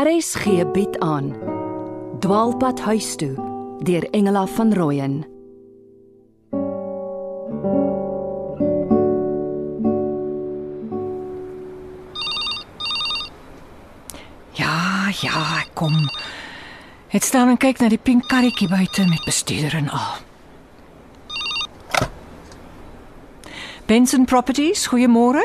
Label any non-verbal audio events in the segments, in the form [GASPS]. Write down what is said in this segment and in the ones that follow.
RSG bied aan Dwaalpad huis toe deur Engela van Rooyen Ja, ja, kom. Het staan en kyk na die pink karretjie buite met bestuurder en al. Benson Properties, goeiemôre.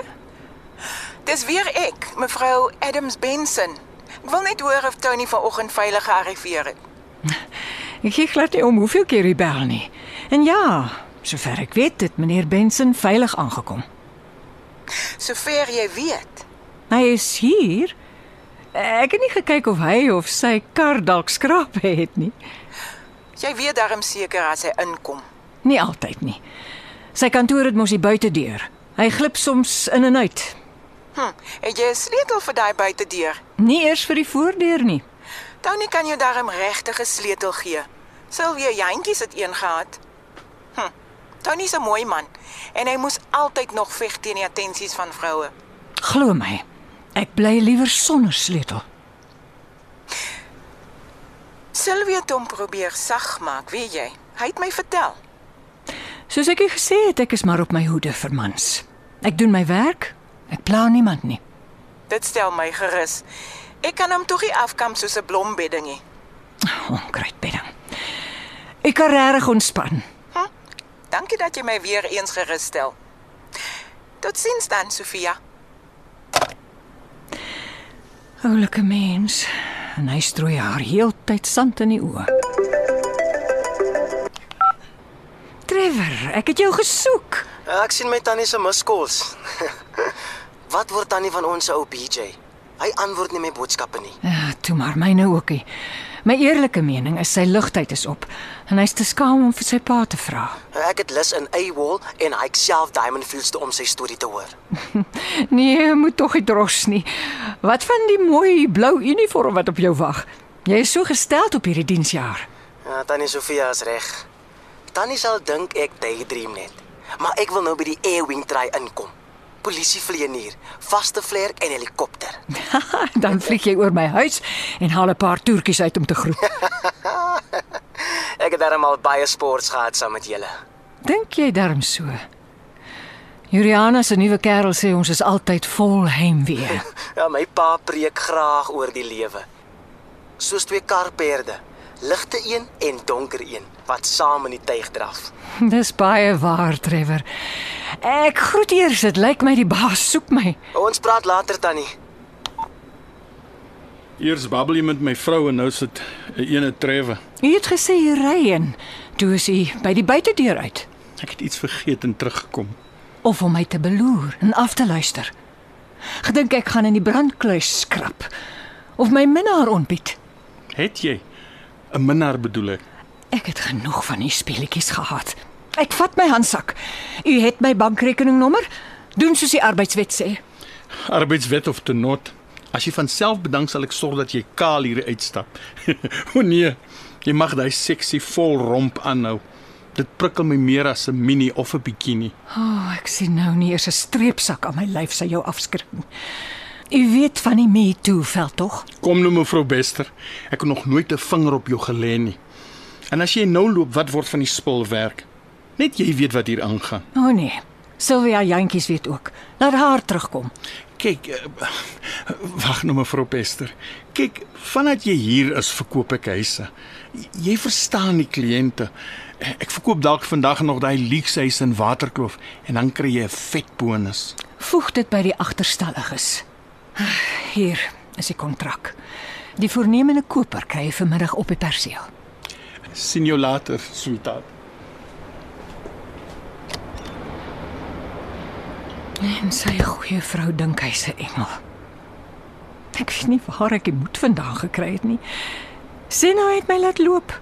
Dis weer ek, mevrou Adams Benson. Ek wil net hoor of Tony vanoggend veilig gearriveer het. [LAUGHS] Ek gee glad nie om hoeveel keer hy bel nie. En ja, sover ek weet, het meneer Benson veilig aangekom. Sover jy weet. Hy is hier. Ek het nie gekyk of hy of sy kar dalk skrape het nie. Jy weet darm seker as hy inkom. Nie altyd nie. Sy kantoor het mos die buitedeur. Hy glip soms in en uit. Hm, het jy 'n sleutel vir daai buitedeur? Nie eers vir die voordeur nie. Tony kan jou darm regtig 'n sleutel gee. Sylvia Jantjies het een gehad. Hm. Tony's 'n mooi man en hy moes altyd nog veg teen die attensies van vroue. Glo my, ek bly liewer sonder sleutel. Sylvia het hom probeer sag maak, weet jy? Hy het my vertel. Soos ek gesê het, ek is maar op my hoede vir mans. Ek doen my werk. Ek pla niemand nie. Dit stel my gerus. Ek kan hom tog nie afkamp soos 'n blombedding nie. Onkruidbedding. Ek kan regtig ontspan. Hm? Dankie dat jy my weer eens gerus stel. Totsiens dan, Sofia. Oulike mens. En hy strooi haar heeltyd sand in die oë. Trevor, ek het jou gesoek. Ek sien my tannie se miskos. [LAUGHS] Wat word tannie van ons ou BJ? Hy antwoord nie my boodskappe nie. Ja, toe maar myne ookie. My eerlike mening is sy ligtheid is op en hy's te skaam om vir sy pa te vra. Ek het lus in A-wall en hy self Diamond Fields toe om sy storie te hoor. [LAUGHS] Nee, moet tog nie dros nie. Wat van die mooi blou uniform wat op jou wag? Jy is so gestel op hierdie diensjaar. Ja, tannie Sofia is reg. Tannie sal dink ek daydream net. Maar ek wil nou by die airwing try inkom. Polisievlieënier, vaste vlerk en helikopter. [LAUGHS] Dan vlieg jy oor my huis en haal 'n paar toertjies uit om te groet. [LAUGHS] Ek het darmal baie sports gehad saam met julle. Dink jy darm so? Juliana se nuwe kerel sê ons is altyd vol heimwee. [LAUGHS] Ja, my pa preek graag oor die lewe. Soos twee karperde, ligte een en donker een wat saam in die tuig draf. [LAUGHS] Dis baie waar, Trevor. Ek groet eers, dit lyk my die baas soek my. Ons praat later tannie. Eers babbel jy met my vrou en nou sit 'n ene trewe. Jy het gesê jy ry en toe is hy by die buitedeur uit Ek het iets vergeet en teruggekom. of om my te beloer en af te luister. Gedink ek gaan in die brandkluis skrap of my minnaar ontbied. Het jy 'n minnaar bedoel ek? Ek het genoeg van die speletjies gehad. Ek vat my handsak. U het my bankrekeningnommer. Doen soos die arbeidswet sê. Arbeidswet of te not. As jy van self bedank sal ek sorg dat jy kaal hier uitstap. [LAUGHS] o nee, jy mag daai seksie vol romp aanhou. Dit prikkel my meer as 'n mini of 'n bikini. O, oh, ek sien nou nie eers 'n streepsak aan my lyf sy jou afskrik nie. U weet van die Me Too veld tog? Kom nou mevrou Bester, ek het nog nooit 'n vinger op jou gelê nie. En as jy nou loop, wat word van die spulwerk? Net jy weet wat hier aangaan. O oh, nee. Sylvia Jantjies weet ook. Laat haar terugkom. Kyk, uh, wag nou mevrou Bester. Kyk, vandat jy hier is, verkoop ek huise. Jy verstaan die kliënte. Ek verkoop dalk vandag nog daai luuksehuis in Waterkloof en dan kry jy 'n vet bonus. Voeg dit by die agterstalliges. Hier is die kontrak. Die voornemende koper kry vanmiddag op die perseel. sien jou later, sweetheart. En sy goeie vrou dink hy's 'n engel. Ek weet nie waar ek die moed vandaan gekry het nie. Sien nou het my laat loop.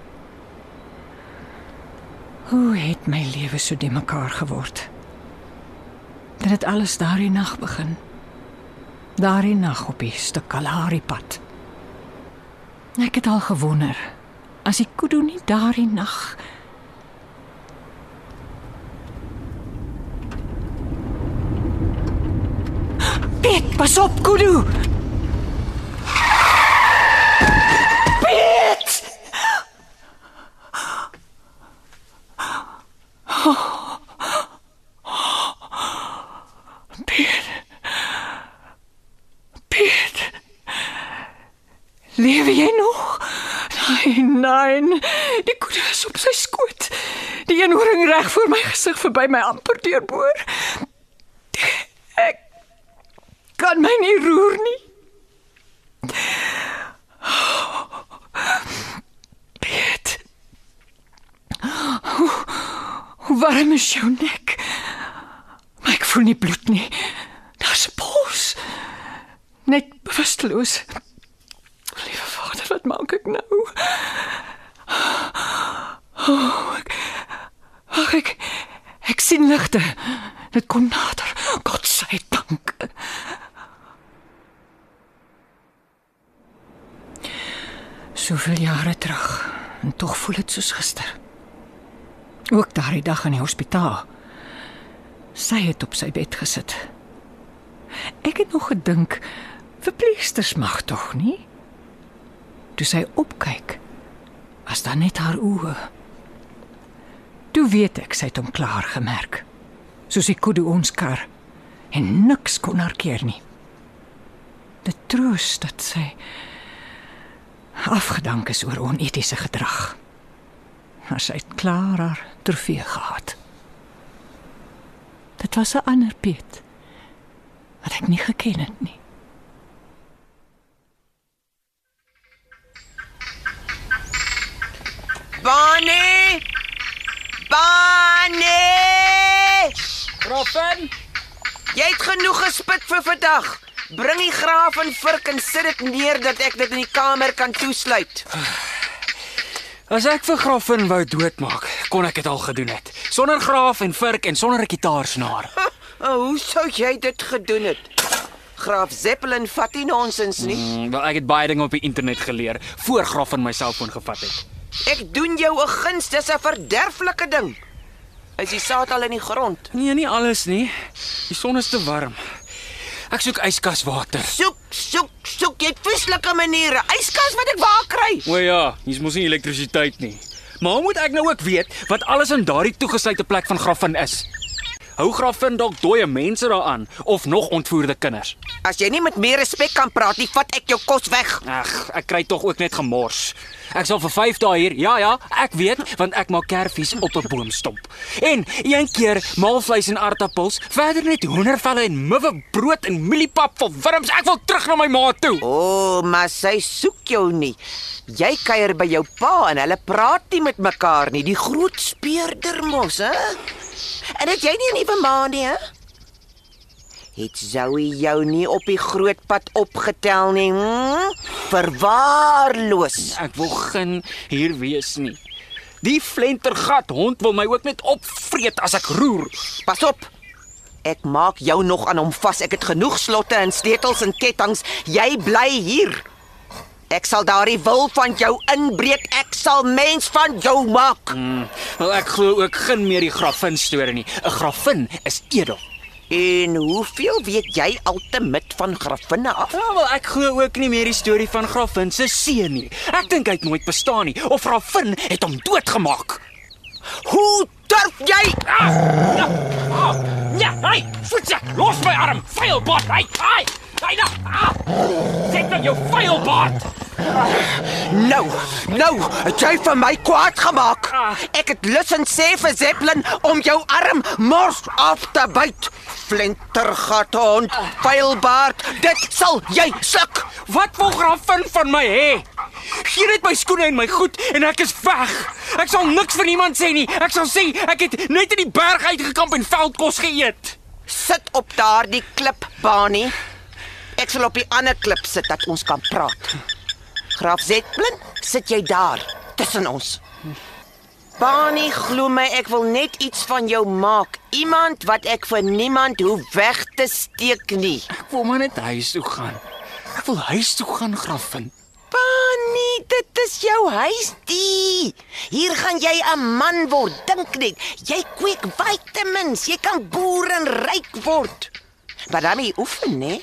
Hoe het my lewe so de mekaar geword? Dit het alles daardie nag begin. Daardie nag op die stuk Kalahari pad. Ek het al gewonder as die kudu nie daardie nag [GASPS] Piet, pas op, kudu. Caroline. Die koe is op sy skoot. Die een horing reg voor my gesig verby my amper deurboor. Ek kan my nie roer nie. Piet. Hoe, hoe warm is jou nek? Maar ek voel nie bloed nie. Daar's puls. Net bewusteloos. Liewe Vader, wat maak ek nou? Oh, ag ek ek sien ligte. Dit kom nader. God se dank. Soveel jare terug en tog voel dit soos gister. Ook daardie dag in die hospitaal. Sy het op sy bed gesit. Ek het nog gedink verpleegsters mag tog nie. Toe sy opkyk, was daar net haar oë. Toe weet ek sy het hom klaar gemerk. Soos die kudu ons kar en niks kon haar keer nie. Dit troos dat sy afgedank is oor onetiese gedrag. Maar sy het klaar haar trofee gehad. Dit was 'n ander Piet wat ek nie geken het nie. Bonnie! Bonnie! Grafen, Jy het genoeg gespit vir vandag. Bring die graaf en vurk en sit dit neer dat ek dit in die kamer kan toesluit. as ek vir Grafen wou doodmaak, kon ek dit al gedoen het. Sonder graaf en vurk en sonder 'n kitaarsnaar. Oh, [LAUGHS] hoe sou jy dit gedoen het? Graaf Zeppelin vat nie nonsens nie. Mm, wel ek het baie dinge op die internet geleer voor Grafen my selfoon gevat het. Ek doen jou 'n guns, dis 'n verderflike ding. Is die saad al in die grond? Nee, nie alles nie. Die son is te warm. Ek soek yskaswater. Soek, soek, soek jy vieslike maniere. Yskas wat ek waar kry. O ja, hier's mos nie elektrisiteit nie. Maar hoe moet ek nou ook weet wat alles in daardie toegesluite plek van Grafen is? Hou Grafen dalk dooie mense daaraan of nog ontvoerde kinders? As jy nie met meer respek kan praat nie, vat ek jou kos weg. Ag, ek kry tog ook net gemors. Ek sal vir 5 dae hier. Ja ja, ek weet want ek maak kerfies op 'n boomstomp. En een keer maalvleis en aardappels, verder net hoendervelle en muwe brood en mieliepap vir wurms. Ek wil terug na my ma toe. O, oh, maar sy soek jou nie. Jy kuier by jou pa en hulle praat nie met mekaar nie. Die groot speurder mos, hè? En het jy nie 'n nuwe ma nie, hè? Het Zoe jou nie op die groot pad opgetel nie? Hm? Verwaarloos. Ek wil geen hier wees nie. Die flentergat hond wil my ook net opvreet as ek roer. Pas op. Ek maak jou nog aan hom vas. Ek het genoeg slotte en sleutels en kettinge. Jy bly hier. Ek sal daardie wil van jou inbreek. Ek sal mens van jou maak. Mm, wel ek glo ook geen meer die grafin storie nie. 'n Grafin is edel. En hoeveel weet jy altemit van grafinne af? Ja, wel ek glo ook nie meer die storie van Grafin se seun nie. Ek dink hy het nooit bestaan nie of Grafin het hom doodgemaak. Hoe durf jy? Ah, ja, ah, ja, hey, voetse, los my arm. Vuilbaard, hey, hey. Hey, nou. Ah, Sit dan jou vuilbaard. Nou, nou, het jy vir my kwaad gemaak. Ah. Ek het lus en sê vir Zeppelin om jou arm mors af te byt. Flintergat hond, vuilbaard, dit sal jy sluk. Wat wil Grafin van my hê? Gee net my skoene en my goed en ek is weg. Ek sal niks vir niemand sê nie. Ek sal sê ek het net in die berg uitgekamp en veldkos geëet. Sit op daardie klip, Bani. Ek sal op die ander klip sit dat ons kan praat. Graaf Zeppelin, sit jy daar tussen ons. Bani, glo my, ek wil net iets van jou maak. Iemand wat ek vir niemand hoef weg te steek nie. Ek wil maar net huis toe gaan. Ek wil huis toe gaan, Grafin. Bani, dit is jou huis die. Hier gaan jy 'n man word, dink net. Jy kweek vitamins, jy kan boer en ryk word. Maar dan moet jy oefen, né?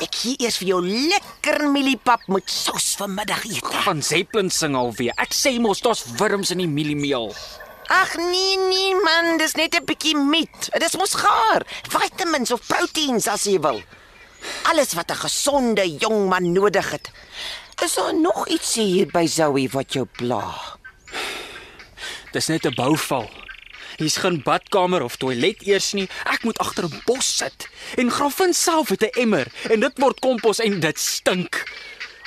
Ek gee eers vir jou lekker mieliepap met sous vir middagete. Van Zeppelin sing alweer. Ek sê mos daar's wurms in die mieliemeel. Ag nee nee man, dis net 'n bietjie meat. Dit is mos gaar. Vitamins of proteïens as jy wil. Alles wat 'n gesonde jong man nodig het. Is daar nog iets hier by Zoe wat jou pla? Dis net 'n bouval. Hier's geen badkamer of toilet eers nie. Ek moet agter 'n bos sit. En Graffin self het 'n emmer en dit word kompos en dit stink.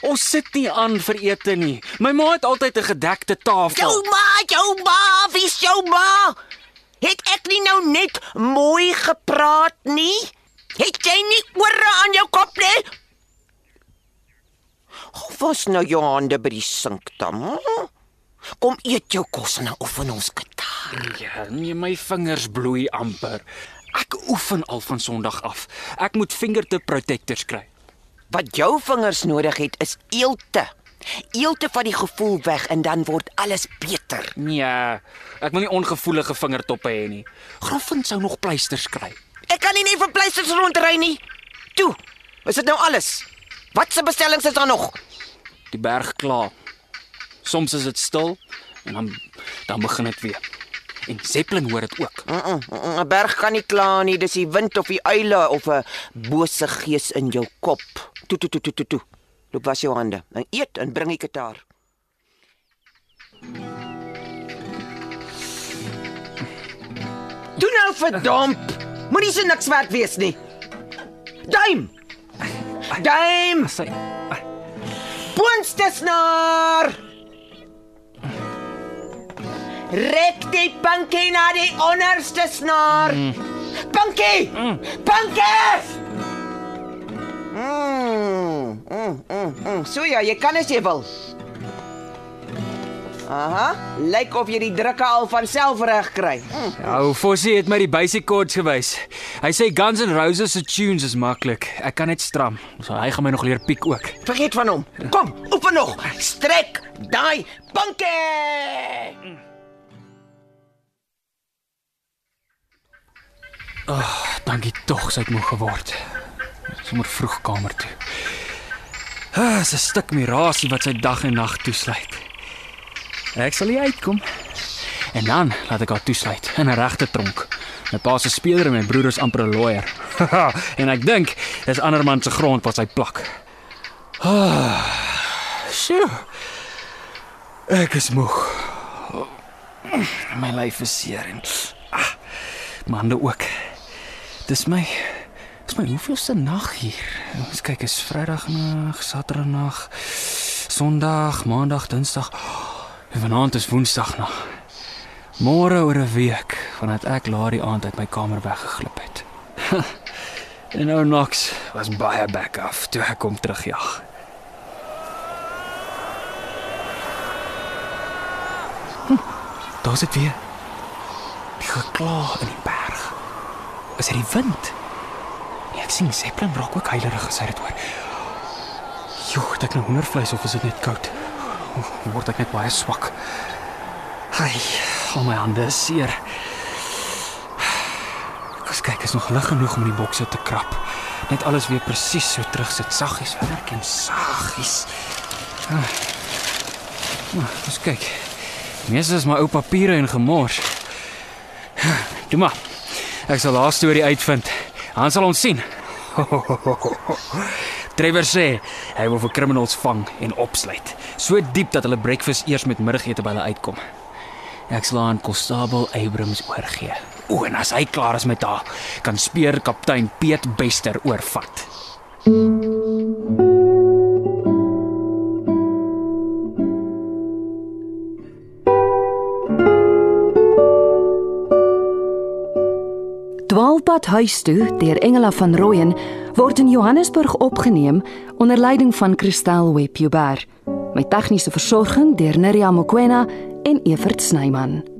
Ons sit nie aan vir ete nie. My ma het altyd 'n gedekte tafel. Jou ma, jou ma, wie's jou ma? Het ek nie nou net mooi gepraat nie? Het jy nie ore aan jou kop nie? Of was nou jou hande by die sink dan? hm? Kom eet jou kos en dan oefen ons gitaar. Ja, nee, my vingers bloei amper. Ek oefen al van Sondag af. Ek moet fingertip protectors kry. Wat jou vingers nodig het is eelte. Eelte van die gevoel weg en dan word alles beter. Nee, ek wil nie ongevoelige vingertoppe hê nie. Graffin sou nog pleisters kry. Ek kan nie net vir pleisters rondry nie. Toe. Is dit nou alles? Watse bestellings is daar nog? Die berg klaar. Soms is dit stil en dan dan begin dit weer. En Zeppelin hoor dit ook. Mm, mm, mm, 'n Berg kan nie kla nie, dis die wind of die uile of 'n bose gees in jou kop. Toe toe toe toe toe. toe. Loop was jou hande. En eet en bring die kitaar. Doen nou verdomp. Moenie so niks werk wees nie. Duim. Duim. Sy Boonste snaar. Rek die pinkie na die onderste snaar. Pinkie! Pinkie! Mm, mm, mm, mm. So ja, jy kan as jy wil. Aha, lyk of jy die drukke al van self reg kry. Mm. Ja, Fossie het my die basic chords gewys. Hy sê Guns N' Roses se tunes is maklik. Ek kan net stram. So hy gaan my nog leer piek ook. Vergeet van hom. Kom, oefen nog. Strek daai pinkie. Dankie tog sy het moeg geword. Sommer vroeg kamer toe. Ah, dis 'n stuk mirasie wat sy dag en nag toesluit. Ek sal hier uitkom. En dan laat ek haar toesluit in 'n regte tronk. My pa se speler en my broer is amper 'n lawyer. [LAUGHS] en ek dink dis ander man se grond wat sy plak. Ah. Sjoe. Ek is moeg. My lyf is seer en ah, my hande ook. Dis my Dis my hoeveelste nag hier? Ons kyk is Vrydag nag, Saterdag nag, Sondag, Maandag, Dinsdag. En vanaand is Woensdag nag. Môre oor 'n week vandat ek laat die aand uit my kamer weggeglip het. [LAUGHS] en nou Knox was baie back af toe ek kom terugjag. Hm, Daar's dit weer. Die gekla in die berg. Is dit die wind? Ja, ek sien Zeppelin raak ook heilerig as hy dit hoor. Joe, het ek nou hoendervleis of is dit net koud? Oef, Word ek net baie swak. Ai, al my hande is seer. Kom kyk, is nog lig genoeg om in die bokse te krap. Net alles weer presies so terugsit, saggies werk en saggies. Ah. Ah, Kom kyk. Meeste is my ou papiere en gemors. Toe maar. Ek sal haar storie uitvind. Dan sal ons sien. [LAUGHS] Trevor sê hy wil vir criminals vang en opsluit. So diep dat hulle breakfast eers met middagete by hulle uitkom. Ek sal aan konstabel Abrams oorgee. O, en as hy klaar is met haar, kan speer kaptein Piet Bester oorvat. Dwaalpad huis toe deur Engela van Rooyen word in Johannesburg opgeneem onder leiding van Christel Webber. Met tegniese versorging deur Neriya Mkwena en Evert Snyman.